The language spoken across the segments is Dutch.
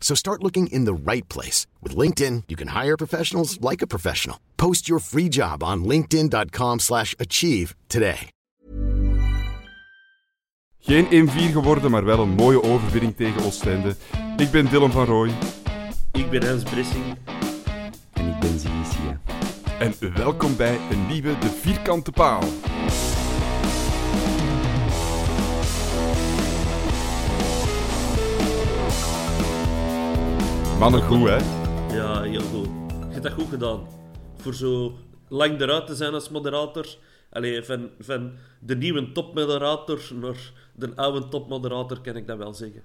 So start looking in the right place. With LinkedIn, you can hire professionals like a professional. Post your free job on linkedin.com slash achieve today. Geen 1-4 geworden, maar wel een mooie overwinning tegen Oostende. Ik ben Dylan van Rooij. Ik ben Hans Bressing. En ik ben Zinicia. En welkom bij een nieuwe De Vierkante Paal. Mannen goed, hè? Ja, heel goed. Je hebt dat goed gedaan. Voor zo lang eruit te zijn als moderator. Allee, van, van de nieuwe topmoderator naar de oude topmoderator, kan ik dat wel zeggen.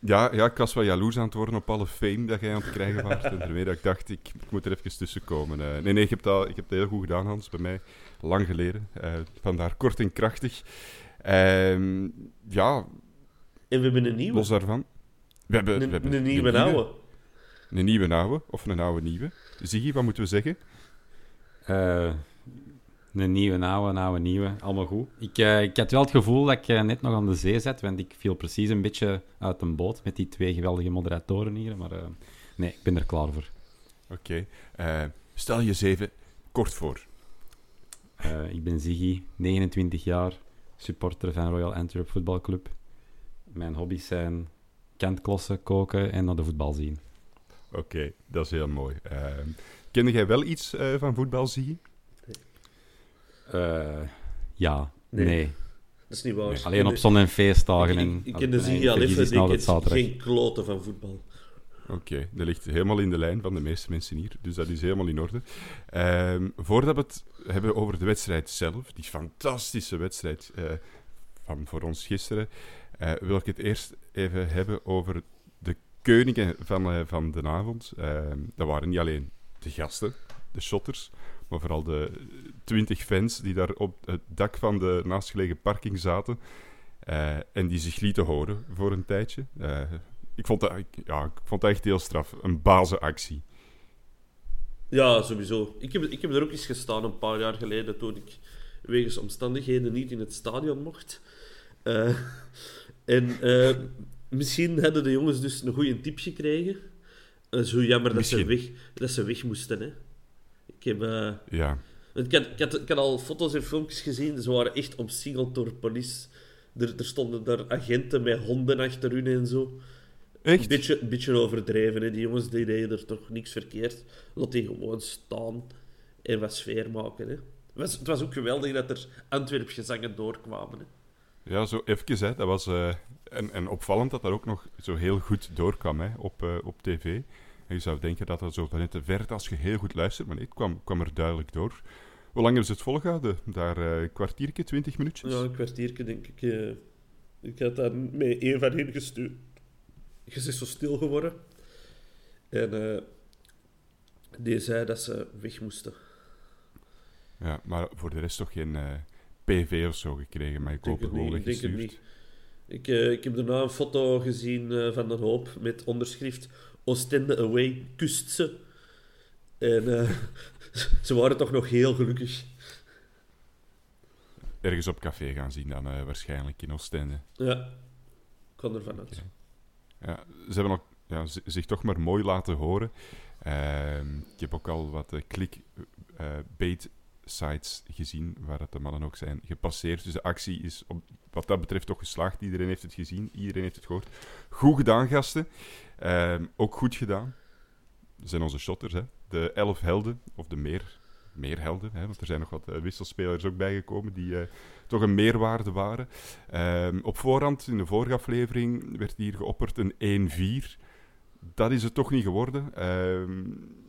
Ja, ja, ik was wel jaloers aan het worden op alle fame dat jij aan het krijgen was. en daarmee dat ik dacht, ik, ik moet er even tussenkomen. Uh, nee, nee, ik heb, dat, ik heb dat heel goed gedaan, Hans, bij mij. Lang geleden. Uh, vandaar kort en krachtig. Uh, ja. En we hebben een nieuwe. Los daarvan. We hebben, een, we hebben een nieuwe een oude. Een nieuwe oude, of een oude nieuwe. Ziggy, wat moeten we zeggen? Uh, een nieuwe oude, een oude nieuwe. Allemaal goed. Ik, uh, ik had wel het gevoel dat ik uh, net nog aan de zee zat, want ik viel precies een beetje uit een boot met die twee geweldige moderatoren hier. Maar nee, ik ben er klaar voor. Oké. Okay. stel je eens even kort voor. ik ben Ziggy, 29 jaar, supporter van Royal Antwerp Voetbalclub. Mijn hobby's zijn kantklossen, koken en naar de voetbal zien. Oké, okay, dat is heel mooi. Uh, kende jij wel iets uh, van voetbal, Ziggy? Uh, ja, nee. nee. Dat is niet waar. Nee, alleen op zon- en feestdagen. Ik, ik, ik ken de Ziggy al even, ik ken geen kloten van voetbal. Oké, okay, dat ligt helemaal in de lijn van de meeste mensen hier, dus dat is helemaal in orde. Um, voordat we het hebben over de wedstrijd zelf, die fantastische wedstrijd van voor ons gisteren, uh, wil ik het eerst even hebben over koningen van, uh, van de avond. Uh, dat waren niet alleen de gasten, de shotters, maar vooral de twintig fans die daar op het dak van de naastgelegen parking zaten en die zich lieten horen voor een tijdje. ik, vond dat, ja, ik vond dat echt heel straf. Een bazenactie. Ja, sowieso. Ik heb, ik heb er ook eens gestaan een paar jaar geleden toen ik wegens omstandigheden niet in het stadion mocht. En misschien hadden de jongens dus een goede tip gekregen. Uh, zo jammer dat ze, weg, dat ze weg moesten. Hè. Ik heb... ja. Ik had, ik, had, ik had al foto's en filmpjes gezien. Ze waren echt omsingeld door politie. Er, er stonden daar agenten met honden achter hun en zo. Echt? Een beetje, beetje overdreven. Hè. Die jongens die deden er toch niks verkeerd. Laat die gewoon staan en wat sfeer maken. Hè. Het, was, het was ook geweldig dat er Antwerp gezangen doorkwamen. Hè. Ja, zo even. Hè. Dat was, uh, en, en opvallend dat dat ook nog zo heel goed doorkwam hè, op, uh, op tv. En je zou denken dat dat zo vanuit de verte, als je heel goed luistert, maar nee, het kwam, kwam er duidelijk door. Hoe lang hebben ze het volgehouden? Daar uh, een kwartiertje, twintig minuutjes? Ja, een kwartiertje denk ik. Ik had daar met één van hen gestuurd. Je is zo stil geworden. En die zei dat ze weg moesten. Ja, maar voor de rest toch geen PV of zo gekregen, maar ik hoop het gewoon Ik denk het niet. Ik, uh, ik heb daarna een foto gezien uh, van een hoop met onderschrift Oostende away, kust ze. En uh, ze waren toch nog heel gelukkig. ergens op café gaan zien dan eh, waarschijnlijk in Oostende. Ja, ik kan ervan uit. Ja, ze hebben ook ja, zich toch maar mooi laten horen. Ehm, ik heb ook al wat klik bait sites gezien waar dat de mannen ook zijn gepasseerd. Dus de actie is op, wat dat betreft toch geslaagd. Iedereen heeft het gezien, iedereen heeft het gehoord. Goed gedaan, gasten. Ehm, ook goed gedaan. Dat zijn onze shotters, hè. De elf helden, of de meer, meer helden, hè, want er zijn nog wat eh, wisselspelers ook bijgekomen die eh, toch een meerwaarde waren. Ehm, op voorhand, in de vorige aflevering, werd hier geopperd een 1-4. Dat is het toch niet geworden. Ik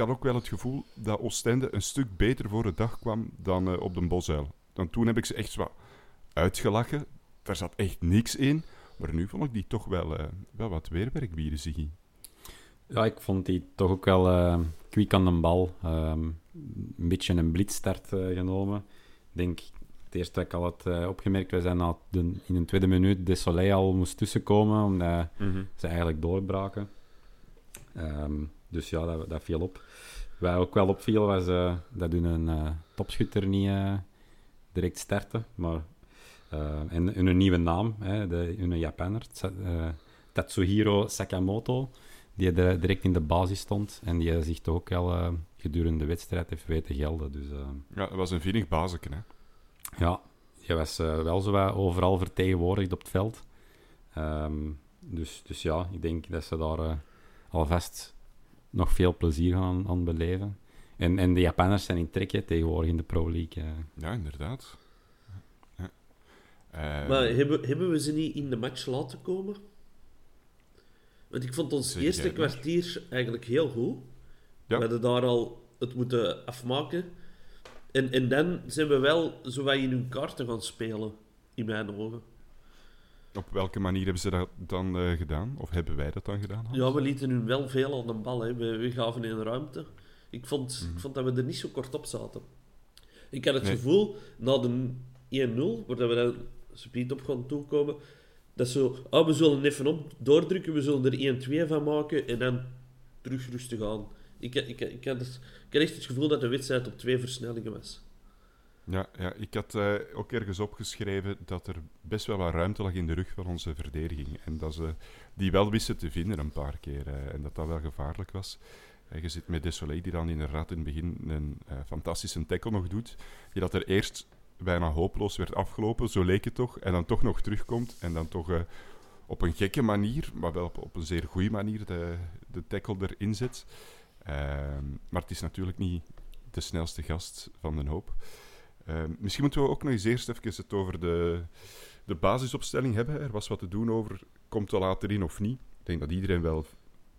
had ook wel het gevoel dat Oostende een stuk beter voor de dag kwam dan eh, op de Bosuil. Dan toen heb ik ze echt wat uitgelachen. Daar zat echt niks in. Maar nu vond ik die toch wel, eh, wel wat weerwerk bieden, Ziggy. Ja, ik vond die toch ook wel eh kwiek aan de bal. Ehm, een beetje een blitzstart eh, genomen. Ik denk, het eerste dat ik al had opgemerkt, we zijn na de, in een tweede minuut de Soleil al moest tussenkomen, omdat ze eigenlijk doorbraken. Ehm, dus ja, dat, dat viel op. Wat ook wel opviel, was eh, dat hun eh, topschutter niet eh, direct startte, maar... eh, en hun nieuwe naam, hè, de, hun eh, Tatsuhiro Sakamoto, die er direct in de basis stond en die zich toch ook wel eh, gedurende de wedstrijd heeft weten gelden. Dus Ja, dat was een vinnig bazeken, hè. ja, je was wel zo overal vertegenwoordigd op het veld. Ehm, dus, dus ja, ik denk dat ze daar alvast nog veel plezier gaan aan beleven. En, en de Japanners zijn in trek hè, tegenwoordig in de Pro League. eh. Ja, inderdaad. Ja. Ehm, Maar hebben, hebben we ze niet in de match laten komen? Want ik vond ons eerste kwartier eigenlijk heel goed. Ja. We hadden daar al het moeten afmaken. En, en dan zijn we wel zo wat in hun kaarten gaan spelen, in mijn ogen. Op welke manier hebben ze dat dan eh, gedaan? Of hebben wij dat dan gedaan? Hans? Ja, we lieten hun wel veel aan de bal. Hè. We, we gaven in ruimte. Ik vond, Mhm. ik vond dat we er niet zo kort op zaten. Ik had het Nee. gevoel, na de 1-0, waar we dan speed op gaan toekomen, dat zo, ah, we zullen even op doordrukken, we zullen er 1-2 van maken en dan terug rustig aan. Ik, ik, ik, had, het- ik had echt het gevoel dat de wedstrijd op twee versnellingen was. Ja, ja, ik had eh, ook ergens opgeschreven dat er best wel wat ruimte lag in de rug van onze verdediging. En dat ze die wel wisten te vinden een paar keer. eh, en dat dat wel gevaarlijk was. Eh, je zit met Desolé, die dan inderdaad in het begin een fantastische tackle nog doet. Die dat er eerst bijna hopeloos werd afgelopen, zo leek het toch. En dan toch nog terugkomt. En dan toch op een gekke manier, maar wel op, op een zeer goede manier, de, de tackle erin zet. Ehm, maar het is natuurlijk niet de snelste gast van de hoop. Ehm, misschien moeten we ook nog eens eerst even het over de, de basisopstelling hebben. Er was wat te doen over, komt er later in of niet. Ik denk dat iedereen wel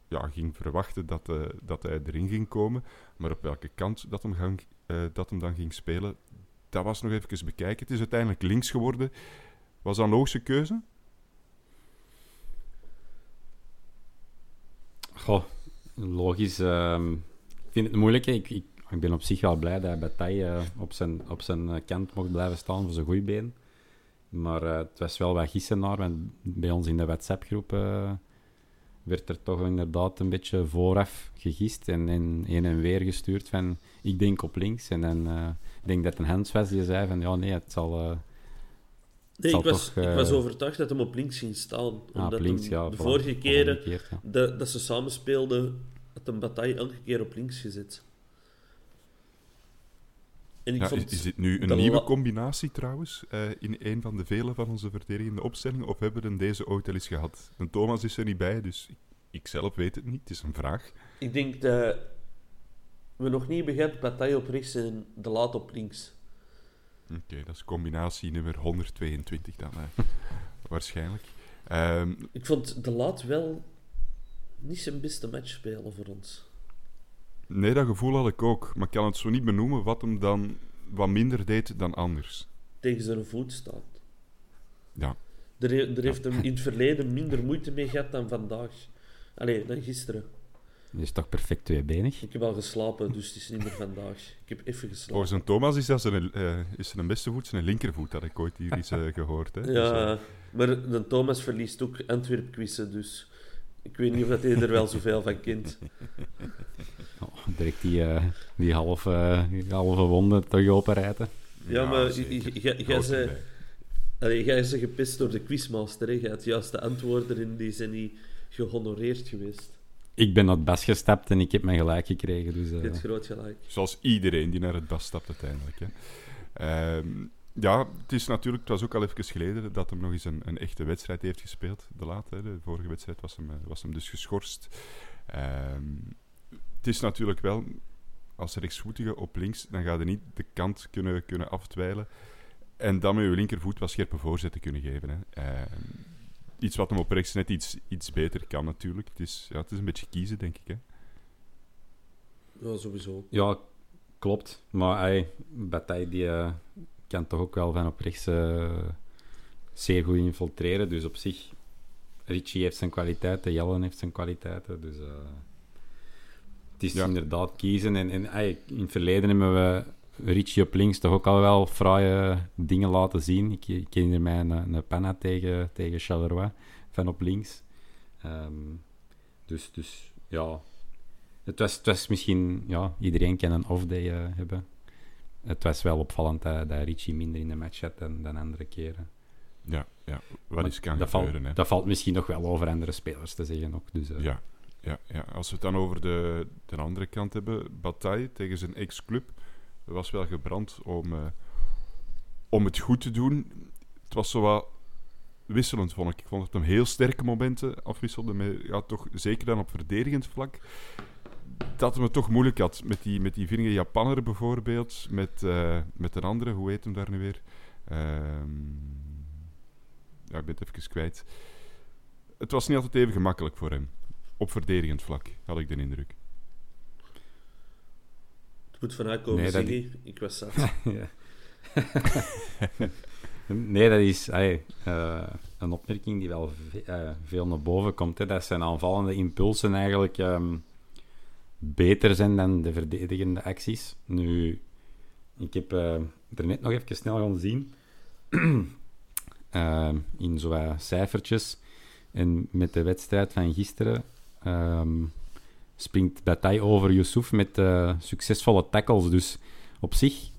ja, ging verwachten dat, eh, dat hij erin ging komen. Maar op welke kant dat hem, gang, eh, dat hem dan ging spelen, dat was nog even bekijken. Het is uiteindelijk links geworden. Was dat een logische keuze? Goh, logisch. ehm, ik vind het moeilijk. Ik, ik, ik ben op zich wel blij dat Bataille eh, op, zijn, op zijn eh, kant mocht blijven staan voor zijn goede been. Maar eh, het was wel wat gissen naar, want bij ons in de WhatsApp-groep werd er toch inderdaad een beetje vooraf gegist en, en heen en weer gestuurd van ik denk op links. En dan, ik denk dat een Hans was die zei van ja nee, het zal... Nee, ik was, toch, ik was overtuigd dat hem op links ging staan. ah, Omdat links, hem ja. de vorige keren omgekeerd, ja. dat, dat ze samen speelden, had een bataille elke keer op links gezet. En ik Ja, vond is, is dit nu een nieuwe combinatie trouwens, eh, in een van de vele van onze verdedigende opstellingen? Of hebben we er deze ooit al eens gehad? En Thomas is er niet bij, dus ik, zelf weet het niet. Het is een vraag. Ik denk dat we nog niet begint bataille op rechts en de laat op links. Oké, dat is combinatie nummer 122 dan, eh, waarschijnlijk. Ehm, Ik vond de laat wel niet zijn beste match spelen voor ons. Nee, dat gevoel had ik ook. Maar ik kan het zo niet benoemen wat hem dan wat minder deed dan anders. Tegen zijn voet staat. Ja, Er, er heeft hem in het verleden minder moeite mee gehad dan vandaag. Allee, dan gisteren. Die is toch perfect tweebenig? Ik heb al geslapen, dus het is niet meer vandaag. Ik heb even geslapen. volgens een Thomas is dat zijn, eh, is zijn beste voet zijn linkervoet, dat ik ooit hier eens eh, gehoord. Hè. Dus, eh, Ja, maar de Thomas verliest ook Antwerp-quizzen, dus ik weet niet of dat hij er wel zoveel van kent. Oh, direct die, eh, die halve, die halve wonde toch openrijden. Ja, maar zeker. j- j- jij- is gepist door de quizmaster, hè. Jij hebt juist de antwoorden in die zijn niet gehonoreerd geweest. Ik ben naar het bas gestapt en ik heb mijn gelijk gekregen. Dus, Je eh, groot gelijk. Zoals iedereen die naar het bas stapt uiteindelijk. Hè. Ehm, ja, het is natuurlijk, het was ook al even geleden dat hem nog eens een, een echte wedstrijd heeft gespeeld. De hè. de vorige wedstrijd was hem, eh, was hem dus geschorst. Ehm, het is natuurlijk wel, als rechtsvoetige op links, dan ga je niet de kant kunnen, kunnen afdwijlen. En dan met je linkervoet wat scherpe voorzetten kunnen geven. Hè. Ehm, iets wat hem op rechts net iets, iets beter kan natuurlijk. Het is, ja, het is een beetje kiezen, denk ik. Hè. Ja, sowieso. Ja, klopt. Maar hey, Bataille die, eh, kan toch ook wel van op rechts eh, zeer goed infiltreren. Dus op zich, Richie heeft zijn kwaliteiten, Jellen heeft zijn kwaliteiten. Dus eh, het is Ja. inderdaad kiezen. En, en in het verleden hebben we Richie op links toch ook al wel fraaie dingen laten zien. Ik, ik herinner mij een, een penna tegen, tegen Charleroi van op links. Ehm, dus, dus ja, het was, het was misschien, ja, iedereen kan een off-day eh, hebben. Het was wel opvallend dat, dat Richie minder in de match had dan, dan andere keren. Ja, ja. wat is kan dat, gebeuren. dat valt misschien nog wel over andere spelers te zeggen ook. Dus, eh, Ja, ja, ja, als we het dan over de, de andere kant hebben, Bataille tegen zijn ex-club was wel gebrand om, eh, om het goed te doen. Het was zo wat wisselend, vond ik. Ik vond dat hem heel sterke momenten afwisselde, met, ja, toch, zeker dan op verdedigend vlak. Dat hem het toch moeilijk had met die, met die vinnige Japanner bijvoorbeeld, met, eh, met een andere, hoe heet hem daar nu weer? Ehm, ja, ik ben het even kwijt. Het was niet altijd even gemakkelijk voor hem. Op verdedigend vlak, had ik de indruk. Het moet vanuit komen, Nee. Ik was zat. Nee, dat is eh, een opmerking die wel ve- eh, veel naar boven komt. Hè. Dat zijn aanvallende impulsen eigenlijk ehm, beter zijn dan de verdedigende acties. Nu, ik heb eh, er net nog even snel gaan zien. Ehm, in zo'n cijfertjes. En met de wedstrijd van gisteren ehm, springt Bataille over Yusuf met eh, succesvolle tackles. Dus op zich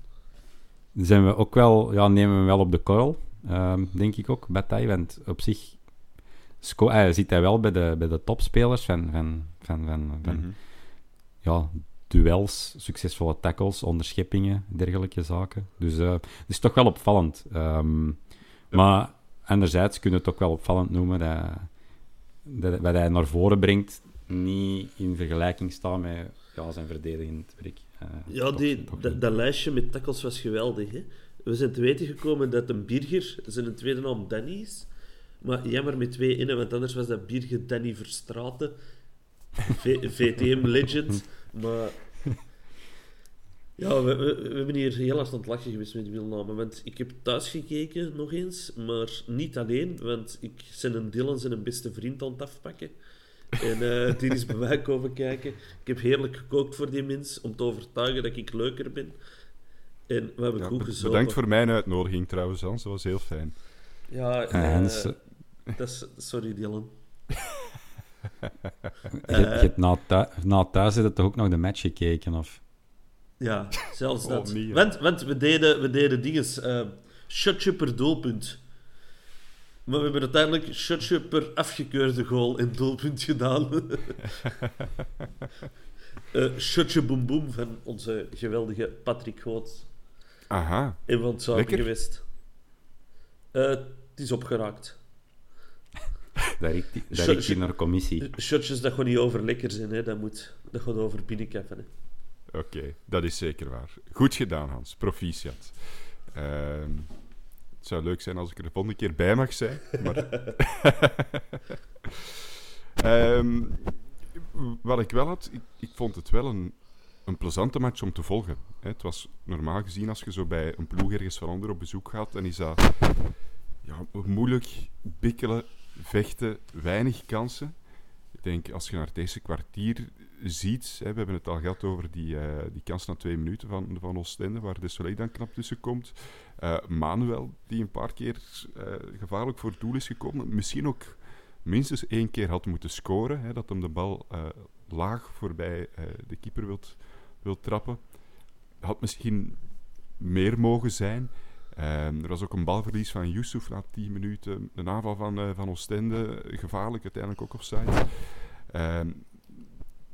zijn we ook wel, ja, nemen we wel op de korrel, ehm, denk ik ook, Bataille. Want op zich sco- eh, zit hij wel bij de, bij de topspelers van, van, van, van, van Mhm. ja, duels, succesvolle tackles, onderscheppingen, dergelijke zaken. Dus eh, het is toch wel opvallend. Ehm, Maar anderzijds kunnen we het ook wel opvallend noemen dat, dat wat hij naar voren brengt niet in vergelijking staat met ja, zijn verdedigend werk. Eh, Ja, toch- die, toch dat, lijstje met tackles was geweldig. Hè? We zijn te weten gekomen dat een Birger zijn tweede naam Danny is. Maar jammer met twee innen, want anders was dat Birger Danny Verstraten. V- VTM Legend. Maar... Ja, we, we, we hebben hier heel hard aan het lachen geweest met die wielnamen. Want ik heb thuis gekeken nog eens, maar niet alleen. Want ik ben een Dylan zijn een beste vriend aan het afpakken. En eh, die is bij mij komen kijken. Ik heb heerlijk gekookt voor die mens, om te overtuigen dat ik leuker ben. En we hebben Ja, goed gezopen. bedankt voor mijn uitnodiging trouwens, Hans. Dat was heel fijn. Ja, Eh, eh, Hans, dat is... Sorry, Dylan. je, je hebt na, thu- na thuis heb je toch ook nog de match gekeken? Of? Ja, zelfs Oh, dat. nee, ja. want, want we deden, we deden dinges. eh shotje per doelpunt. Maar we hebben uiteindelijk shotje per afgekeurde goal en doelpunt gedaan. Eh shotje boem boem van onze geweldige Patrick Goot. Aha. En van het zuiden Lekker? geweest. Eh, het is opgeraakt. Daar hij naar commissie. Shotjes dat gewoon niet over lekker zijn, hè. Dat, moet, dat gaat over binnenkaffen. Hè. Oké, dat is zeker waar. Goed gedaan, Hans. Proficiat. Ehm, het zou leuk zijn als ik er de volgende keer bij mag zijn. Maar... Ehm, wat ik wel had, ik, ik vond het wel een, een plezante match om te volgen. Hè, Het was normaal gezien, als je zo bij een ploeg ergens van onder op bezoek gaat, dan is dat ja, moeilijk bikkelen, vechten, weinig kansen. Ik denk, als je naar eerste kwartier ziet, hè, we hebben het al gehad over die, eh, die kans na twee minuten van, van Oostende, waar de Soleil dan knap tussen komt. Eh, Manuel, die een paar keer eh, gevaarlijk voor het doel is gekomen. Misschien ook minstens één keer had moeten scoren, hè, dat hem de bal laag voorbij de keeper wilt, wilt trappen. Had misschien meer mogen zijn. Ehm, er was ook een balverlies van Yusuf na 10 minuten. Een aanval van, eh, van Oostende, gevaarlijk, uiteindelijk ook offside. Ehm,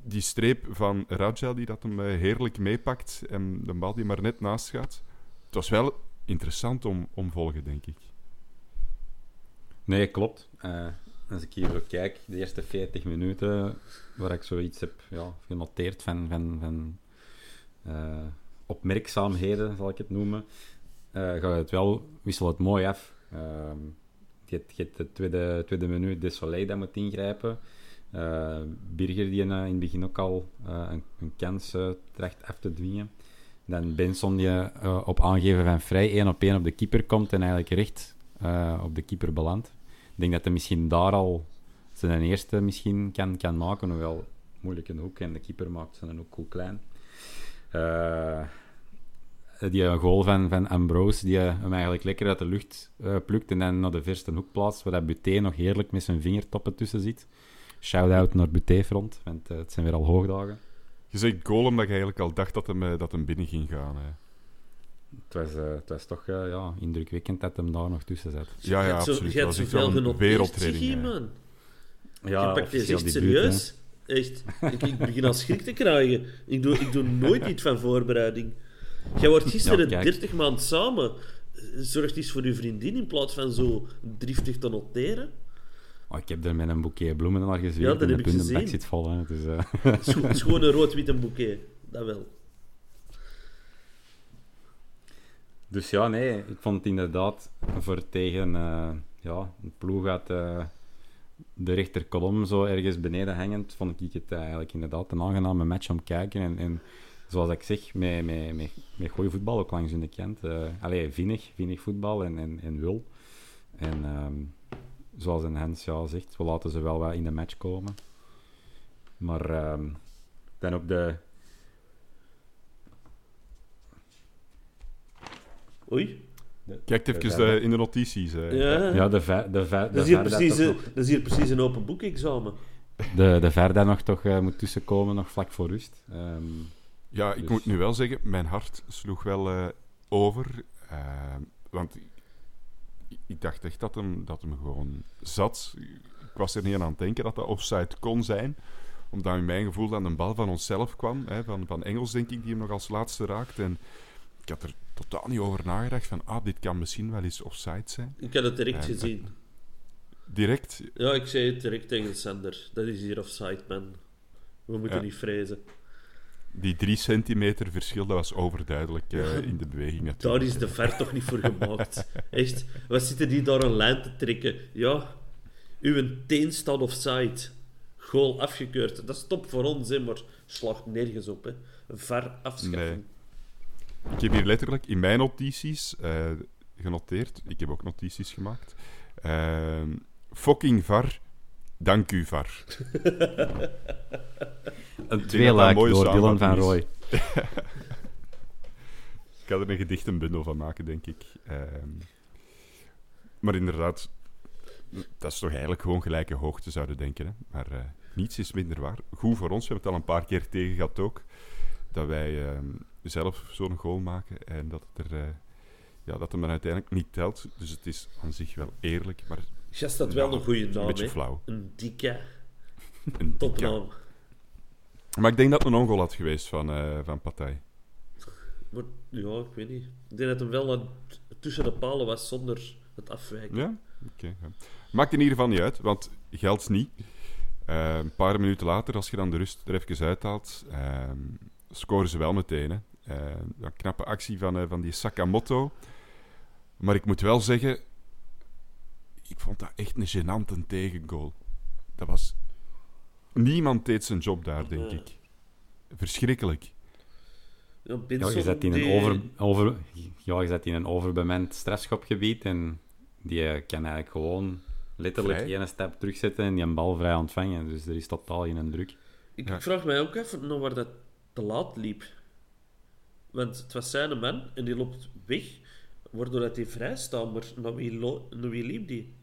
die streep van Raja, die dat hem eh, heerlijk meepakt en de bal die maar net naast gaat. Het was wel interessant om, om volgen, denk ik. Nee, klopt. Eh, als ik hier zo kijk, de eerste 40 minuten, waar ik zoiets heb ja, genoteerd van, van, van eh, opmerkzaamheden, zal ik het noemen, uh, gaat het wel, wissel het mooi af. Uh, je hebt de tweede, tweede minuut de Soleil dat moet ingrijpen. Uh, Birger die in, in het begin ook al een, een, kans terecht af te dwingen. Dan Benson die op aangeven van vrij één op één op de keeper komt en eigenlijk recht op de keeper belandt. Ik denk dat hij misschien daar al zijn eerste misschien kan, kan maken, hoewel moeilijk een hoek en de keeper maakt zijn hoek heel klein. Die goal van, van Ambrose, die hem eigenlijk lekker uit de lucht plukt en dan naar de verste hoek plaatst, waar dat Buté nog heerlijk met zijn vingertoppen tussen zit. Shout-out naar Buté-front, want uh, het zijn weer al hoogdagen. Je zegt goal omdat je eigenlijk al dacht dat hem, dat hem binnen ging gaan. Hè. Het, was, uh, het was toch ja, indrukwekkend dat hem daar nog tussen zat. Ja, ja, absoluut. Je hebt zoveel genoteerd, man. Ja, je pakt deze echt serieus. Echt. Ik, ik begin al schrik te krijgen. Ik doe, ik doe nooit iets van voorbereiding. Jij wordt gisteren ja, 30 maanden samen. Zorg eens voor je vriendin in plaats van zo driftig te noteren. Oh, ik heb er met een boeket bloemen naar gezien. Ja, dat heb ik gezien. zit vol. Hè, dus, uh... Het is gewoon een rood-witte boeket. Dat wel. Dus ja, nee. Ik vond het inderdaad voor tegen uh, ja, een ploeg uit uh, de rechterkolom zo ergens beneden hangend, vond ik het eigenlijk inderdaad een aangename match om te kijken. En, en zoals ik zeg, met, met, met, met goede voetbal ook langs hun kant. Uh, allee, vinnig, vinnig voetbal en, en, en wil. En um, zoals een Hens ja, zegt, we laten ze wel wat in de match komen. Maar um, dan ook de... Oei. Kijk even in de notities. Uh. Ja, ja de, ver, de, ver, dat, is hier precies, dat, nog... dat is hier precies een open boekexamen. De, de Verda nog toch uh, moet tussenkomen, nog vlak voor rust. Um, ja, ik dus... moet nu wel zeggen, mijn hart sloeg wel uh, over. Uh, want ik, dacht echt dat hem, dat hem gewoon zat. Ik was er niet aan aan het denken dat dat offside kon zijn. Omdat in mijn gevoel dan een bal van onszelf kwam. Hè, van, van Engels, denk ik, die hem nog als laatste raakt. En ik had er totaal niet over nagedacht van, ah, dit kan misschien wel eens offside zijn. Ik had het direct gezien. Direct? Ja, ik zei het direct tegen Sander. Dat is hier offside, man. We moeten ja. niet vrezen die drie centimeter verschil, dat was overduidelijk uh, in de beweging natuurlijk. Daar is de ver toch niet voor gemaakt. Echt. Wat zitten die daar een lijn te trekken? Ja, uw teen staat offside. Goal afgekeurd. Dat is top voor ons, hè, maar slaagt nergens op. Hè. Ver afschaffen. Nee. Ik heb hier letterlijk in mijn notities uh, genoteerd. Ik heb ook notities gemaakt. Uh, fucking var. Dank u, var. Een tweeluik door Dylan van Roy. ik ga er een gedichtenbundel van maken, denk ik. Um, maar inderdaad, dat is toch eigenlijk gewoon gelijke hoogte, zouden denken. Hè? Maar uh, niets is minder waar. Goed voor ons, we hebben het al een paar keer tegen gehad ook. Dat wij uh, zelf zo'n goal maken en dat het er... Uh, ja, dat hem dan uiteindelijk niet telt. Dus het is aan zich wel eerlijk, maar... Ja, dat wel een goede naam, Een beetje flauw. Een dikke... Een topnaam. Maar ik denk dat het een ongoal had geweest van, uh, van Partij. Maar, ja, ik weet niet. Ik denk dat hem wel tussen de palen was zonder het afwijken. Ja? Oké. Okay, ja. Maakt in ieder geval niet uit, want geldt niet. Uh, een paar minuten later, als je dan de rust er even uithaalt, uh, scoren ze wel meteen. Hè. Uh, een knappe actie van, van die Sakamoto. Maar ik moet wel zeggen, ik vond dat echt een gênante tegengoal. Dat was Niemand deed zijn job daar, denk ik. Verschrikkelijk. Ja, je zet in een, over, over, ja, je zet in een overbemand strafschopgebied en die kan eigenlijk gewoon letterlijk vrij. één stap terugzetten en die een bal vrij ontvangen. Dus er is totaal geen druk. Ik, ja. vraag mij ook even nog waar dat te laat liep. Want het was zijn man en die loopt weg, waardoor dat hij vrij staat. Maar naar wie, naar wie liep die?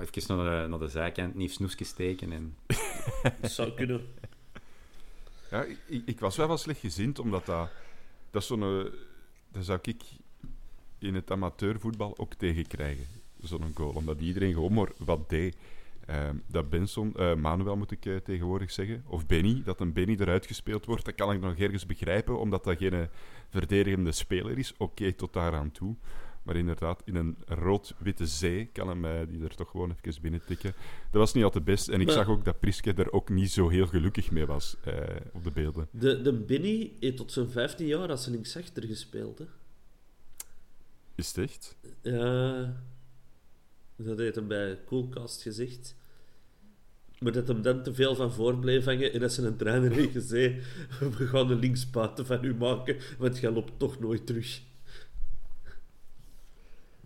Even naar de, naar de zijkant, niet snoesjes steken. En... dat zou kunnen. Ja, ik, ik, was wel wel slecht gezind, omdat dat, dat zo'n dat zou ik in het amateurvoetbal ook tegenkrijgen. Zo'n goal. Omdat iedereen gewoon maar wat deed. Ehm, dat Benson, eh, Manuel moet ik eh, tegenwoordig zeggen, of Benny, dat een Benny eruit gespeeld wordt, dat kan ik nog ergens begrijpen, omdat dat geen eh, verdedigende speler is. Oké, tot daar aan toe. Maar inderdaad, in een rood-witte zee kan hem eh, die er toch gewoon even binnen tikken. Dat was niet altijd best. En ik Maar- zag ook dat Priske er ook niet zo heel gelukkig mee was eh, op de beelden. De, de Benny heeft tot zijn 15 jaar als linksachter gespeeld. Hè? Is het echt? Ja, dat heeft hem bij Coolcast gezegd. Maar dat hem dan te veel van voor bleef hangen en dat ze een trainer heeft gezegd: We gaan een linksbuiten van u maken, want jij loopt toch nooit terug.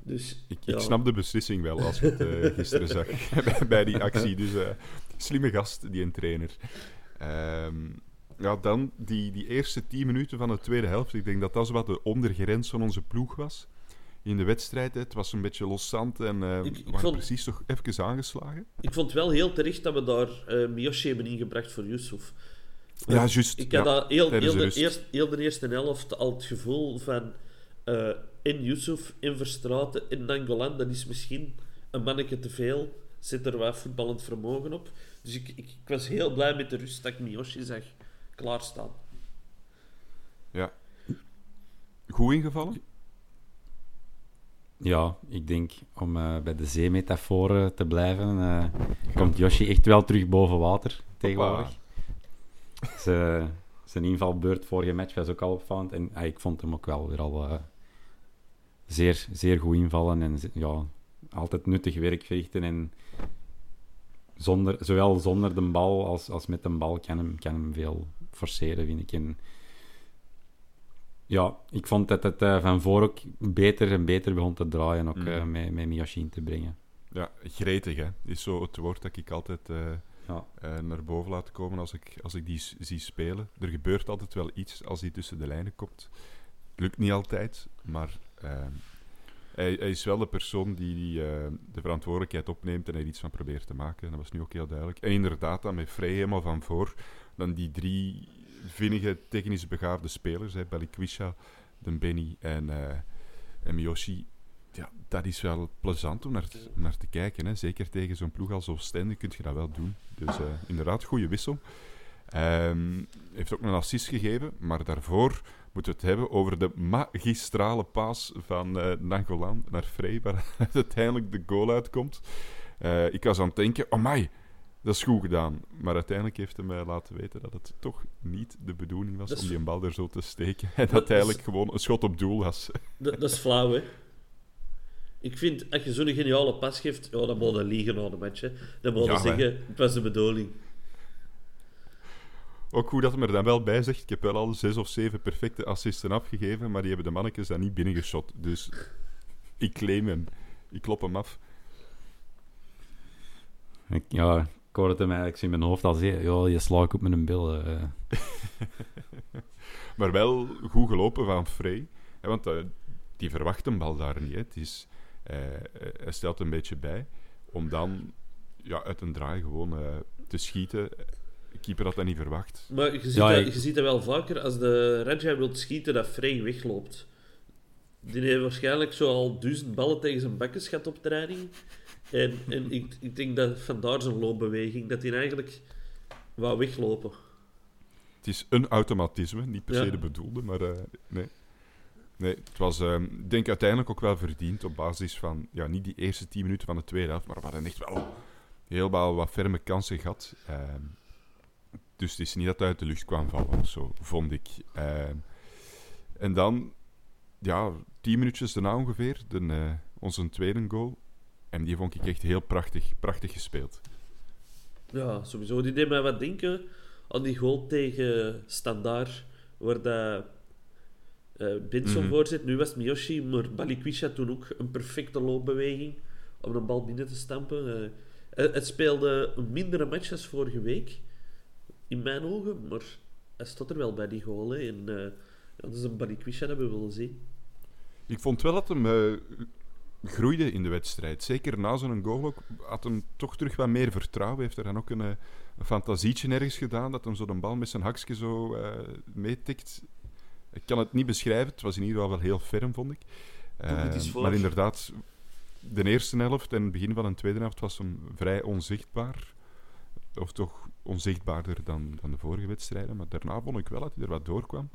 Dus, Ik, ja. ik snap de beslissing wel als je het eh, gisteren zag bij, bij die actie. Dus eh, slimme gast, die een trainer. Ehm, ja, dan die, die eerste tien minuten van de tweede helft. Ik denk dat dat wat de ondergrens van onze ploeg was. In de wedstrijd, hè. het was een beetje loszand en Ik- ik vond- precies toch even aangeslagen. Ik vond wel heel terecht dat we daar eh Miyoshi hebben ingebracht voor Yusuf. Ja, juist. Ik ja, had dat heel, heel, de eerst, heel de eerste helft al het gevoel van in Yusuf, in Verstraten, in Nangolan, dat is misschien een manneke te veel. Zit er wat voetballend vermogen op. Dus ik, ik, ik was heel blij met de rust dat ik Miyoshi zag klaarstaan. Ja. Goed ingevallen? Ja, ik denk om eh, bij de zeemetaforen te blijven, eh, komt Yoshi echt wel terug boven water tegenwoordig. Ze, zijn invalbeurt vorige match was ook al opvallend. En ah, ik vond hem ook wel weer al eh, zeer, zeer goed invallen. En ja, altijd nuttig werk verrichten. En zonder, zowel zonder de bal als, als met de bal kan hem, kan hem veel forceren, vind ik. En ja, ik vond dat het eh, van voor ook beter en beter begon te draaien, ook Mhm. eh, met, met Miyoshi in te brengen. Ja, gretig, hè. Is zo het woord dat ik altijd eh, Ja. naar boven laat komen als ik, als ik die zie spelen. Er gebeurt altijd wel iets als hij tussen de lijnen komt. Lukt niet altijd, maar hij, hij is wel de persoon die, die eh, de verantwoordelijkheid opneemt en er iets van probeert te maken. En dat was nu ook heel duidelijk. En inderdaad, dan met Frey helemaal van voor. Dan die drie vinnige, technisch begaafde spelers, hè, Balikwisha, Dembeni en, eh en Miyoshi. Ja, dat is wel plezant om naar, naar te kijken. Hè. Zeker tegen zo'n ploeg als Oostende kun je dat wel doen. Dus eh, inderdaad, goede wissel. Ehm, heeft ook een assist gegeven, maar daarvoor moeten we het hebben over de magistrale paas van eh Nangolan naar Frey, waar uiteindelijk de goal uitkomt. Eh, ik was aan het denken, oh my, dat is goed gedaan. Maar uiteindelijk heeft hij mij laten weten dat het toch niet de bedoeling was is- om die een bal er zo te steken. En dat Dat is- eigenlijk gewoon een schot op doel was. Dat, dat is flauw, hè? Ik vind, als je zo'n geniale pas geeft, ja, dan moet je liegen na de match. Hè. Dan moet je Ja, zeggen, het was de bedoeling. Ook goed dat hij er dan wel bij zegt. Ik heb wel al zes of zeven perfecte assisten afgegeven, maar die hebben de mannetjes dan niet binnengeschot. Dus ik claim hem. Ik klop hem af. Ik, ja, ik hoorde het hem eigenlijk zo in mijn hoofd al zeggen. Ja, je slaat ik op met een bil. eh. Maar wel goed gelopen van Frey. Hè, want eh, die verwacht een bal daar niet. Hè. Het is, eh, hij stelt een beetje bij om dan ja, uit een draai gewoon te schieten. De keeper had dat niet verwacht. Maar je ziet, Ja, dat, je ziet dat wel vaker als de Raja wil schieten dat Frey wegloopt. Die heeft waarschijnlijk zo al duizend ballen tegen zijn bakken schat op training. En, en ik, ik denk dat vandaar zijn loopbeweging, dat hij eigenlijk wou weglopen. Het is een automatisme, niet per Ja. se de bedoelde, maar eh, nee. Nee, het was, ik denk uiteindelijk ook wel verdiend op basis van, ja, niet die eerste tien minuten van de tweede helft, maar we hadden echt wel heel wel wat ferme kansen gehad. Ehm, dus het is niet dat het uit de lucht kwam vallen of zo, vond ik. Ehm, en dan, ja, tien minuutjes daarna ongeveer, de, eh, onze tweede goal. En die vond ik echt heel prachtig, prachtig gespeeld. Ja, sowieso. Die deed mij wat denken aan die goal tegen Standaard, waar dat eh Benson Mhm. voor zit. Nu was het Miyoshi, maar Balikwisha toen ook een perfecte loopbeweging om een bal binnen te stampen. Eh, het- speelde een mindere match als vorige week, in mijn ogen, maar hij stond er wel bij die goal. Hè. En eh, dat is een Balikwisha dat we willen zien. Ik vond wel dat hem eh, groeide in de wedstrijd. Zeker na zo'n goal ook, had hem toch terug wat meer vertrouwen. Heeft er dan ook een, eh, een fantasietje ergens gedaan, dat hem zo de bal met zijn hakje zo eh, meetikt. Ik kan het niet beschrijven, het was in ieder geval wel heel ferm, vond ik. Eh, maar inderdaad, de eerste helft en het begin van de tweede helft was hem vrij onzichtbaar. Of toch onzichtbaarder dan, dan de vorige wedstrijden. Maar daarna vond ik wel dat hij er wat doorkwam.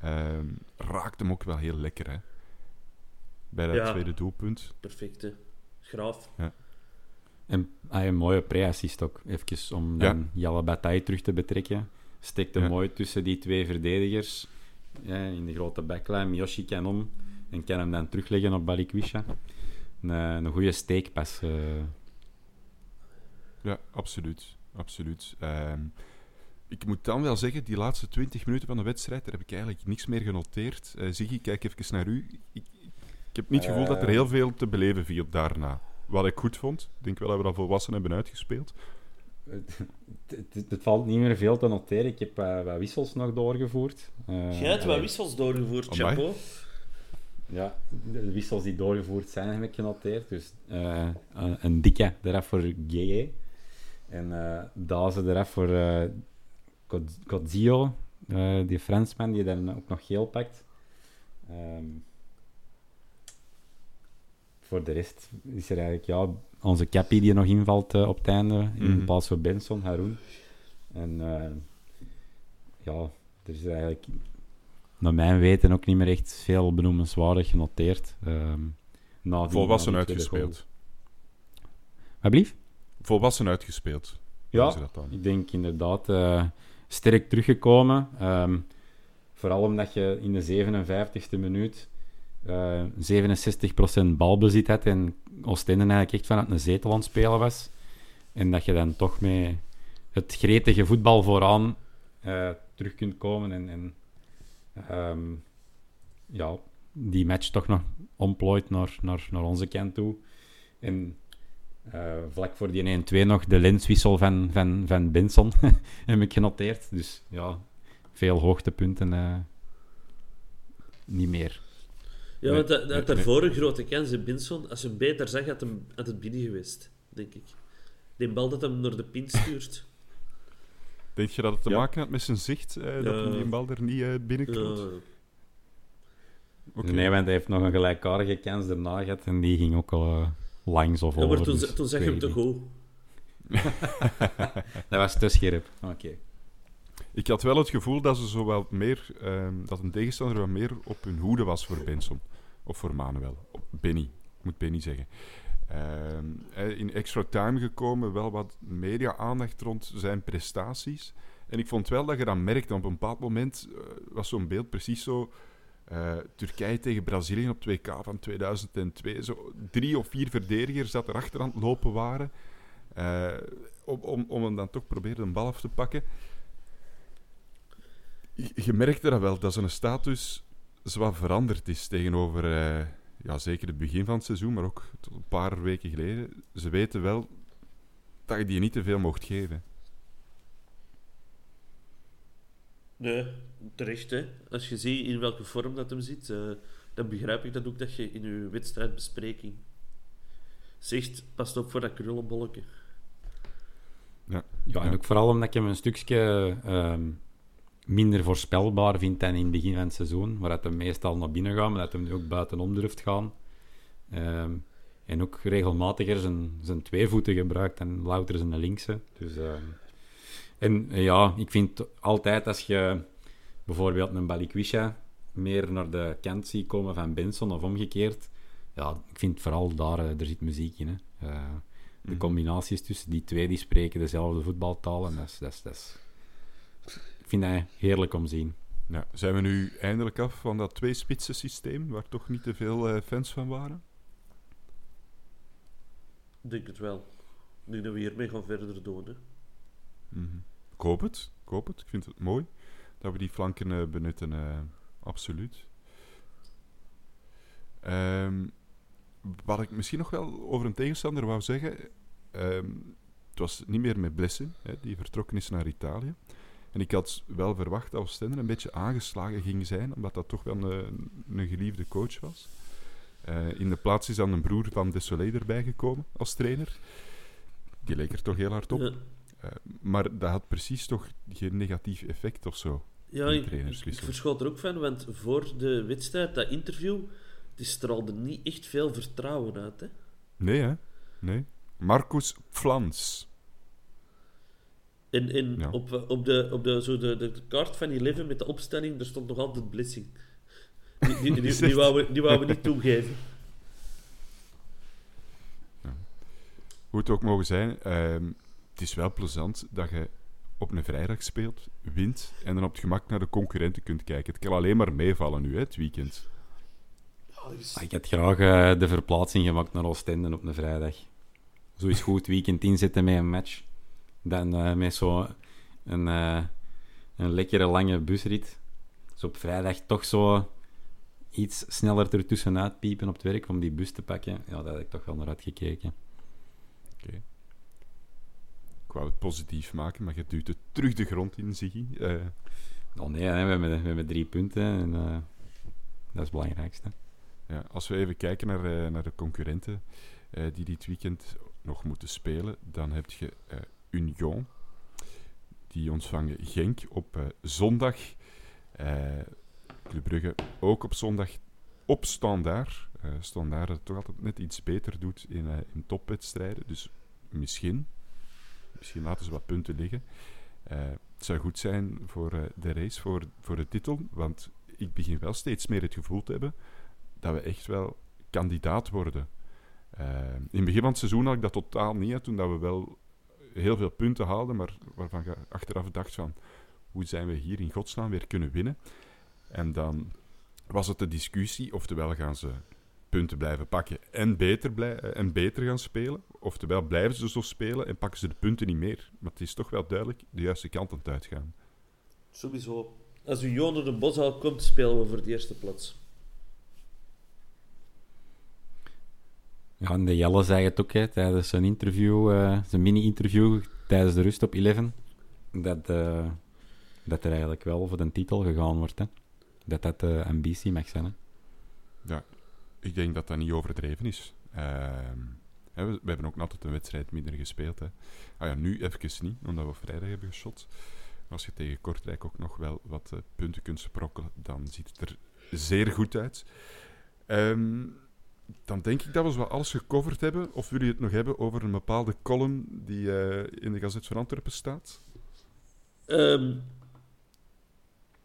Ehm raakte hem ook wel heel lekker, hè. Bij dat Ja. tweede doelpunt. Perfecte. Graaf. En ah, een mooie pre-assist ook. Even om Ja. dan Jelle Bataille terug te betrekken. Steekt hem Ja. mooi tussen die twee verdedigers. Ja, in de grote backline. Miyoshi kan om. En kan hem dan terugleggen op Balikwisha. Een, eh, een goede steekpas. eh. Ja, absoluut. Absoluut. Ehm, ik moet dan wel zeggen, die laatste 20 minuten van de wedstrijd, daar heb ik eigenlijk niks meer genoteerd. Eh Ziggy, kijk even naar u. Ik, ik heb niet het gevoel dat er heel veel te beleven viel daarna. Wat ik goed vond. Ik denk wel dat we dat volwassen hebben uitgespeeld. Het, het- het valt niet meer veel te noteren. Ik heb eh, wat wissels nog doorgevoerd. Eh, Jij hebt wat wissels doorgevoerd, Amai. chapeau. Ja, de wissels die doorgevoerd zijn, heb ik genoteerd. Dus eh, een, een dikke eraf voor GE. En eh Daze eraf voor eh God- Godzio, eh, die Fransman die dan ook nog geel pakt. Ehm, voor de rest is er eigenlijk ja, onze Cappy die nog invalt op het einde, in Mhm. plaats van Benson, Haroon. En ja, er is eigenlijk naar mijn weten ook niet meer echt veel benoemenswaardig genoteerd. Ehm na die- Volwassen uitgespeeld. Wat blieft? Volwassen uitgespeeld. Ja, dat dan. ik denk inderdaad eh, sterk teruggekomen. Ehm, vooral omdat je in de 57e minuut eh 67% balbezit had en Oostende eigenlijk echt vanuit een zetel aan het spelen was. En dat je dan toch met het gretige voetbal vooraan eh, terug kunt komen en, en ehm, ja, die match toch nog omplooit naar, naar, naar onze kant toe. En eh, vlak voor die 1-2 nog de lenswissel van, van, van Benson heb ik genoteerd. Dus ja, veel hoogtepunten. eh, niet meer. Ja, want dat, dat daarvoor een grote kans in Binson. Als je hem beter zag, had, hem, had het binnen geweest, denk ik. Die bal dat hem naar de pin stuurt. Denk je dat het te Ja. maken had met zijn zicht? eh, dat Ja. die bal er niet uh? Ja. Oké. Nee, want hij heeft nog een gelijkaardige kans daarna gehad en die ging ook al eh, langs of Ja, over. maar toen, dus toen ik je hem toch goed. Dat was te scherp. Oké. Ik had wel het gevoel dat ze zo wel meer, ehm, dat een tegenstander wat meer op hun hoede was voor Benson. Of voor Manuel. Op Benny, ik moet Benny zeggen. Ehm, in extra time gekomen, wel wat media-aandacht rond zijn prestaties. En ik vond wel dat je dat merkte. Op een bepaald moment eh, was zo'n beeld precies zo. Eh, Turkije tegen Brazilië op 2K van 2002. Zo drie of vier verdedigers dat er achter aan het lopen waren. eh, om, om, om hem dan toch proberen een bal af te pakken. Je, je merkte dat wel, dat zijn status zwaar veranderd is tegenover eh, ja, zeker het begin van het seizoen, maar ook tot een paar weken geleden. Ze weten wel dat je die niet te veel mocht geven. Nee, terecht hè. Als je ziet in welke vorm dat hem zit, eh, dan begrijp ik dat ook dat je in je wedstrijdbespreking zegt, pas op voor dat krullenbolletje. Ja, en Ja. ook vooral omdat ik hem een stukje ehm, minder voorspelbaar vind dan in het begin van het seizoen, waar dat hem meestal naar binnen gaat, maar dat hem nu ook buitenom durft gaan. Ehm, en ook regelmatiger zijn, zijn tweevoeten gebruikt en louter zijn linkse. Dus, ehm, en eh, ja, ik vind altijd als je bijvoorbeeld een Balikwisha meer naar de kant ziet komen van Benson of omgekeerd, ja, ik vind vooral daar, eh, er zit muziek in. Hè. Eh, de combinaties tussen die twee, die spreken dezelfde voetbaltaal. En dat is, dat is, dat is... Ik vind dat heerlijk om te zien. Ja, zijn we nu eindelijk af van dat twee-spitsen systeem, waar toch niet te veel fans van waren? Ik denk het wel. Ik denk dat we hiermee gaan verder doen. Hè. Mhm. Ik hoop het. Ik het. Ik vind het mooi dat we die flanken eh, benutten. eh, absoluut. Ehm, wat ik misschien nog wel over een tegenstander wou zeggen. ehm, het was niet meer met Blessen, hè, die vertrokken is naar Italië. En ik had wel verwacht dat Oostende een beetje aangeslagen ging zijn, omdat dat toch wel een, een geliefde coach was. Eh, in de plaats is dan een broer van Desolé erbij gekomen als trainer. Die leek er toch heel hard op. Ja. Eh, maar dat had precies toch geen negatief effect of zo. Ja, ik, ik verschoot er ook van, want voor de wedstrijd, dat interview, die straalde niet echt veel vertrouwen uit. Hè? Nee, hè? Nee. Marcus Flans. En, en Ja. op, op, de, op de, zo de, de kaart van Eleven met de opstelling, er stond nog altijd blessing. Die, die, die, die, wou we, die wou we niet toegeven. Hoe het ook mogen zijn, ehm, het is wel plezant dat je op een vrijdag speelt, wint en dan op het gemak naar de concurrenten kunt kijken. Het kan alleen maar meevallen nu, hè, het weekend. Ah, Ik had graag eh, de verplaatsing gemaakt naar Oostende op een vrijdag. Zo is goed weekend inzetten met een match. Dan eh, met zo een, eh, een lekkere lange busrit. Dus op vrijdag toch zo iets sneller ertussenuit piepen op het werk om die bus te pakken. Ja, daar had ik toch wel naar uitgekeken. Ik wou het positief maken, maar je duwt het terug de grond in, Ziggy. Oh nee, hè, we, hebben, we hebben drie punten en eh, dat is het belangrijkste. ja, als we even kijken naar, eh, naar de concurrenten die dit weekend nog moeten spelen, dan heb je Union. Die ontvangen Genk op zondag. Club Brugge ook op zondag op Standaard. Standaard dat het toch altijd net iets beter doet in, eh, in topwedstrijden. Dus misschien, misschien laten ze wat punten liggen. Eh, het zou goed zijn voor eh, de race, voor, voor de titel. Want ik begin wel steeds meer het gevoel te hebben dat we echt wel kandidaat worden. Eh, in het begin van het seizoen had ik dat totaal niet. Toen dat we wel heel veel punten haalden, maar waarvan je achteraf dacht van... Hoe zijn we hier in godsnaam weer kunnen winnen? En dan was het de discussie, oftewel gaan ze punten blijven pakken en beter, blij- eh, en beter gaan spelen, oftewel blijven ze zo spelen en pakken ze de punten niet meer. Maar het is toch wel duidelijk de juiste kant aan het uitgaan. Sowieso. Als Union naar de Boshal komt, spelen we voor de eerste plaats. Ja, en de Jelle zei het ook hè, tijdens zijn interview, eh, zijn mini-interview tijdens de rust op 11, dat, eh, dat er eigenlijk wel voor de titel gegaan wordt. Hè. Dat dat de ambitie mag zijn. Hè. Ja, ik denk dat dat niet overdreven is. Ehm, we, we hebben ook altijd een wedstrijd minder gespeeld. Hè. Ah ja, nu even niet, omdat we vrijdag hebben geschot. Als je tegen Kortrijk ook nog wel wat eh, punten kunt sprokkelen, dan ziet het er zeer goed uit. Ehm, dan denk ik dat we wat alles gecoverd hebben. Of jullie het nog hebben over een bepaalde column die eh, in de Gazet van Antwerpen staat? Ehm,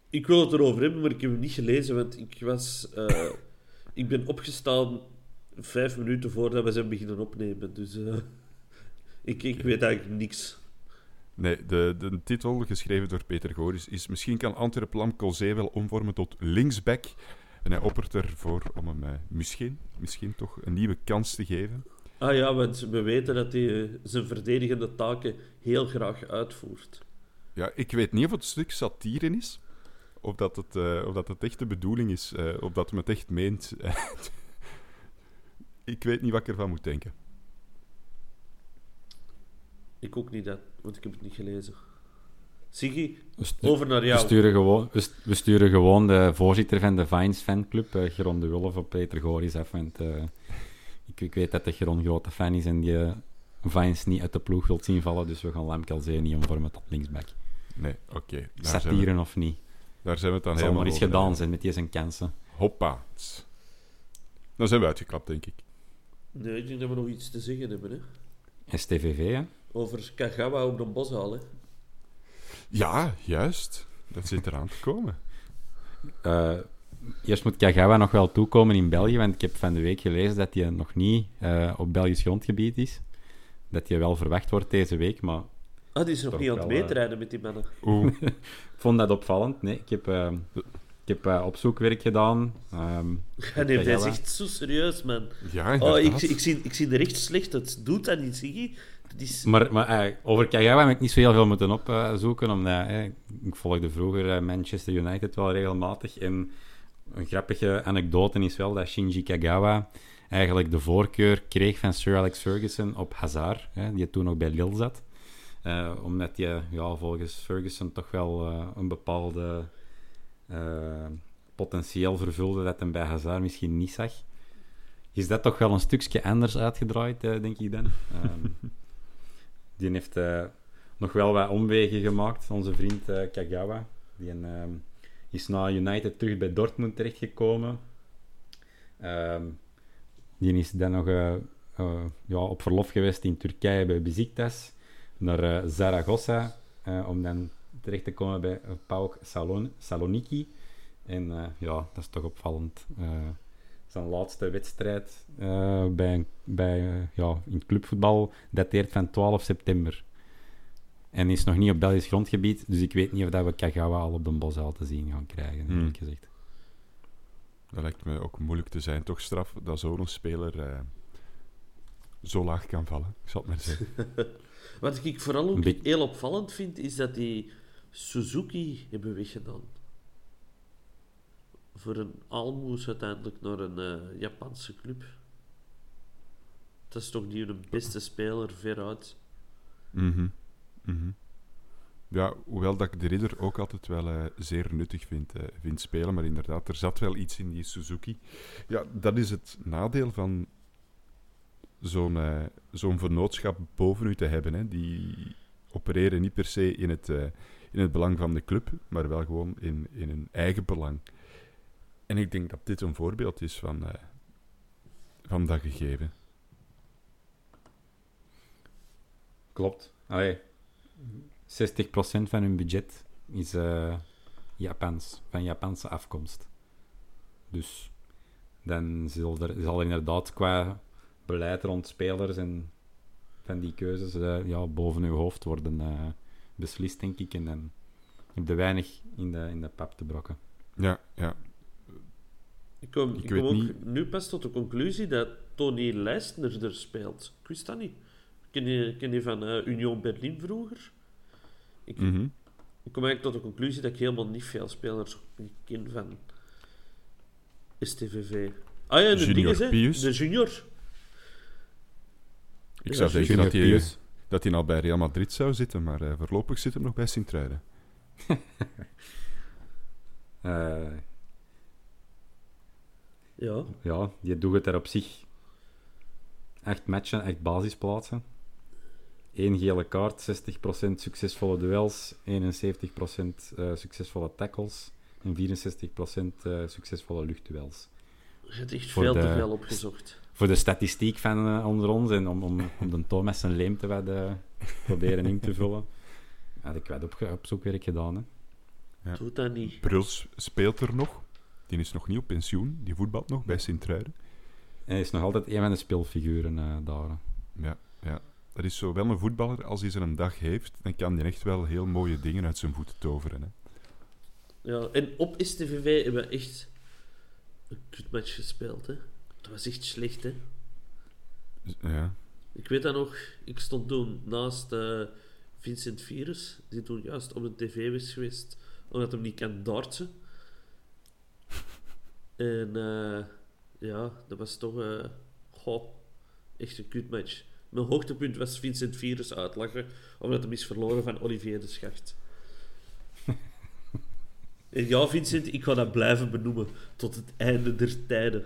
ik wil het erover hebben, maar ik heb hem niet gelezen, want ik was... eh, ik ben opgestaan vijf minuten voordat we zijn beginnen opnemen, dus... eh, ik, ik weet eigenlijk niks. Nee, de, de titel, geschreven door Peter Goris, is Misschien kan Antwerp Lam Colzee wel omvormen tot linksback. En hij oppert ervoor om hem eh, misschien, misschien toch een nieuwe kans te geven. Ah ja, want we weten dat hij eh, zijn verdedigende taken heel graag uitvoert. Ja, ik weet niet of het een stuk satire is, of dat het, eh, of dat het echt de bedoeling is, eh, of dat hem het echt meent. ik weet niet wat ik ervan moet denken. Ik ook niet, dat, want ik heb het niet gelezen. Siggy, We, stu- over naar we jou. sturen gewoon, we, st- we sturen gewoon de voorzitter van de Vines fanclub, uh, Geron de Wulf, op Peter Goris af. Want, eh, ik, ik weet dat de Geron grote fan is en die eh, Vines niet uit de ploeg wilt zien vallen. Dus we gaan Lamkelzee niet omvormen tot linksback. Nee, oké. we- Satire of niet. Daar zijn we het dan Het zal helemaal maar eens over gedaan zijn met die zijn kansen. Hoppa. Dan zijn we uitgeklapt, denk ik. Nee, ik denk dat we nog iets te zeggen hebben, hè. STVV, hè? Over Kagawa op de Boshal, hè. Ja, juist. Dat zit eraan te komen. Eh, eerst moet Kagawa nog wel toekomen in België, want ik heb van de week gelezen dat hij nog niet eh, op Belgisch grondgebied is. Dat hij wel verwacht wordt deze week, maar Ah, die is nog niet aan het eh, meetrijden met die mannen. Oeh. ik vond dat opvallend. Nee, ik heb, eh, ik heb eh, opzoekwerk gedaan. Ehm, Ja, nee, is echt zo serieus, man. Ja, Oh, ik, ik, zie, ik zie er echt slecht uit. Doet dat niet, Siggy? Dat is... maar maar eh, over Kagawa heb ik niet zo heel veel moeten opzoeken, omdat ik volgde vroeger Manchester United wel regelmatig. En een grappige anekdote is wel dat Shinji Kagawa eigenlijk de voorkeur kreeg van Sir Alex Ferguson op Hazard, hè, die toen nog bij Lille zat. Eh, omdat hij ja, volgens Ferguson toch wel eh, een bepaalde eh, potentieel vervulde dat hem bij Hazard misschien niet zag. Is dat toch wel een stukje anders uitgedraaid, denk ik dan. Ehm, die heeft nog wel wat omwegen gemaakt, onze vriend Kagawa. Die ehm, is na United terug bij Dortmund terechtgekomen. Ehm die is dan nog ja, op verlof geweest in Turkije bij Besiktas. Naar eh, Zaragoza. eh, om dan terecht te komen bij PAOK Salon Saloniki. En eh, ja, dat is toch opvallend. Eh, zijn laatste wedstrijd eh, bij, bij, ja, in clubvoetbal dateert van 12 september. En is nog niet op Belgisch grondgebied, dus ik weet niet of dat we Kagawa al op de Bosuil te zien gaan krijgen, Hmm. eerlijk gezegd. Dat lijkt me ook moeilijk te zijn. Toch straf dat zo'n speler eh, zo laag kan vallen. Ik zal het maar zeggen. Wat ik vooral ook heel opvallend vind, is dat die Suzuki hebben weggedaan. Voor een aalmoes uiteindelijk naar een eh, Japanse club. Dat is toch niet hun beste speler veruit. Mhm. Mhm. Ja, hoewel dat ik de ridder ook altijd wel eh, zeer nuttig vind, eh, vind spelen. Maar inderdaad, er zat wel iets in die Suzuki. Ja, dat is het nadeel van zo'n eh, zo'n vernootschap boven u te hebben. Hè. Die opereren niet per se in het, eh, in het belang van de club, maar wel gewoon in, in hun eigen belang. En ik denk dat dit een voorbeeld is van, eh, van dat gegeven. Klopt. Allee, 60% van hun budget is Japans, van Japanse afkomst. Dus dan zal er, zal er inderdaad qua beleid rond spelers en van die keuzes eh, ja, boven uw hoofd worden eh, beslist, denk ik. En dan heb je weinig in de, in de pap te brokken. Ja, ja. Ik kom, Ik kom ook niet- nu pas tot de conclusie dat Tony Leistner er speelt. Ik wist dat niet. Ken je, ken je van eh, Union Berlin vroeger? Ik, Mhm. ik kom eigenlijk tot de conclusie dat ik helemaal niet veel spelers ken van STVV. Ah ja, de Junior dingen. Pius. De junior. Ik zou denken Junior dat hij, dat hij al bij Real Madrid zou zitten, maar eh, voorlopig zit hem nog bij Sint-Truiden. Eh, Ja. ja, die doet het er op zich. Echt matchen, echt basisplaatsen. Eén gele kaart, 60% succesvolle duels, 71% eh, succesvolle tackles en 64% eh, succesvolle luchtduels. Je hebt echt Voor veel te veel opgezocht. Voor de statistiek van eh, onder ons en om, om, om de Thomas zijn leemte wat eh, proberen in te vullen, had ik wat op, op zoekwerk gedaan. Hè. Ja. Doe dat niet. Bruls speelt er nog. Die is nog niet op pensioen. Die voetbalt nog bij Sint-Truiden. En hij is nog altijd een van de speelfiguren eh, daar. Ja, ja. Dat is zo wel een voetballer. Als hij zijn dag heeft, dan kan hij echt wel heel mooie dingen uit zijn voeten toveren. Hè. Ja, en op STVV hebben we echt een kutmatch gespeeld. Hè. Dat was echt slecht, hè. Ja. Ik weet dat nog, ik stond toen naast eh, Vincent Virus, die toen juist op de tv was geweest, omdat hij niet kan dartsen. En eh, ja, dat was toch eh, goh, echt een kutmatch. Mijn hoogtepunt was Vincent Virus uitlachen, omdat hij is verloren van Olivier de Schacht. en ja, Vincent, ik ga dat blijven benoemen tot het einde der tijden.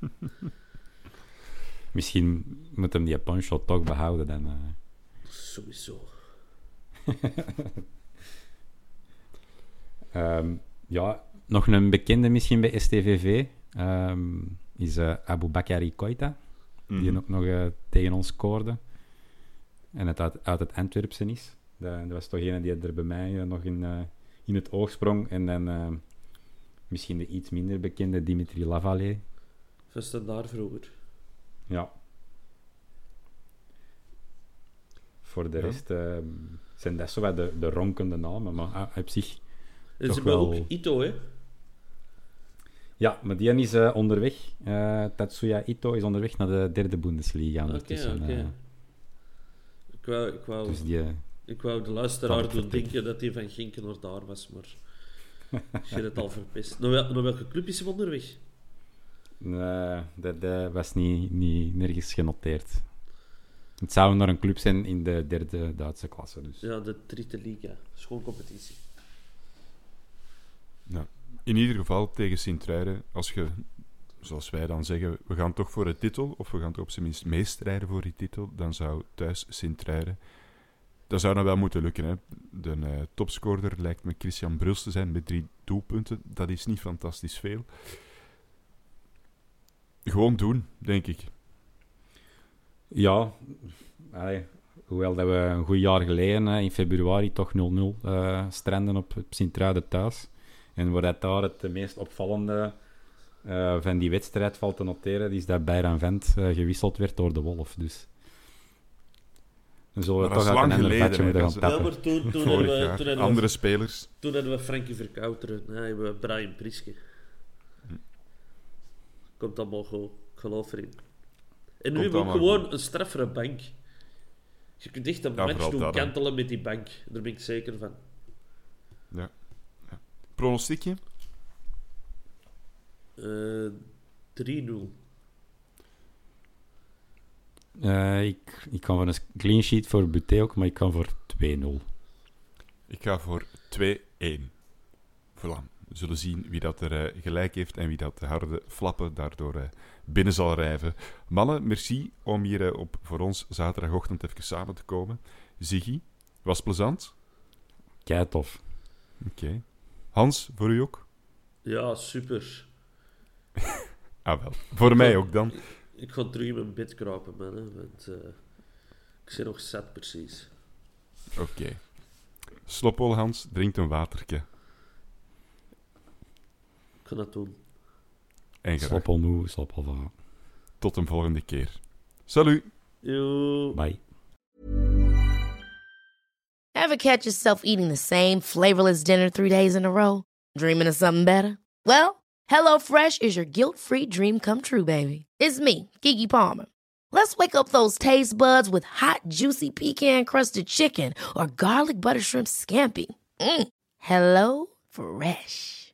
Misschien moet hem die punch-shot toch behouden dan. eh. Sowieso. Ehm, ja, nog een bekende misschien bij STVV ehm, is eh Abu Bakari Koita, die Mhm. ook nog eh, tegen ons scoorde. En het uit, uit het Antwerpsen is. Dat, dat was toch een die er bij mij nog in, eh, in het oog sprong. En dan ehm, misschien de iets minder bekende Dimitri Lavallee. Was dat daar vroeger? Ja. Voor de Ja. rest ehm, zijn dat zo wat de, de ronkende namen, maar ah, op zich... Ze hebben wel- ook Ito, hè? Ja, maar die is eh, onderweg. Eh, Tatsuya Ito is onderweg naar de derde Bundesliga Oké, oké. eh. Ik wou, ik, wou, dus die... ik wou de luisteraar doen denken dat hij van Ginken naar daar was, maar je hebt het al verpest. Naar, wel, naar welke club is hij onderweg? Nee, dat, dat was niet, niet nergens genoteerd. Het zou naar een club zijn in de derde Duitse klasse. Dus. Ja, de Dritte Liga. Schoolcompetitie. In ieder geval tegen Sint-Truiden, als je, zoals wij dan zeggen, we gaan toch voor de titel, of we gaan toch op zijn minst meestrijden voor die titel, dan zou thuis Sint-Truiden Dat zou nou wel moeten lukken. Hè. De uh, topscorer lijkt me Christian Bruls te zijn met drie doelpunten. Dat is niet fantastisch veel. Gewoon doen, denk ik. Ja, allee, hoewel dat we een goed jaar geleden in februari toch 0-0 uh, stranden op Sint-Truiden thuis. En waar dat daar het meest opvallende uh, van die wedstrijd valt te noteren, is dat Bayern Vent uh, gewisseld werd door de Wolf. Dus dan zullen we toch uit een ander vatje moeten gaan tappen. Ja, toen, toen we, toen Andere spelers. Toen hadden we Frankie Verkouteren, hebben we Brian Priske. Komt allemaal goed, ik geloof erin. En nu hebben we ook gewoon goed. een straffere bank. Je kunt echt een ja, match doen kantelen met die bank. Daar ben ik zeker van. Ja. ja. Pronostiekje? Uh, eh, 3-0. Uh, ik, ik kan voor een clean sheet voor Buté ook, maar ik kan voor 2-0. Ik ga voor 2-1. Voilà. Zullen zien wie dat er uh, gelijk heeft en wie dat de harde flappen daardoor uh, binnen zal rijven. Mannen, merci om hier op voor ons zaterdagochtend even samen te komen. Ziggy, was plezant? Kei tof. Oké. Okay. Hans, voor u ook? Ja, super. ah wel, voor mij ook dan. Ik ga terug in mijn bed kruipen, man. Hè, want uh, ik zit nog zat, precies. Oké. Okay. Sloppel, Hans, drinkt een watertje. Ik ga dat doen. En sloppel moe, sloppel van. Tot een volgende keer. Salut. Yo. Bye. Ever catch yourself eating the same flavorless dinner three days in a row? Dreaming of something better? Well, HelloFresh is your guilt-free dream come true, baby. It's me, Kiki Palmer. Let's wake up those taste buds with hot, juicy pecan-crusted chicken or garlic butter shrimp scampi. Mm. Hello Fresh.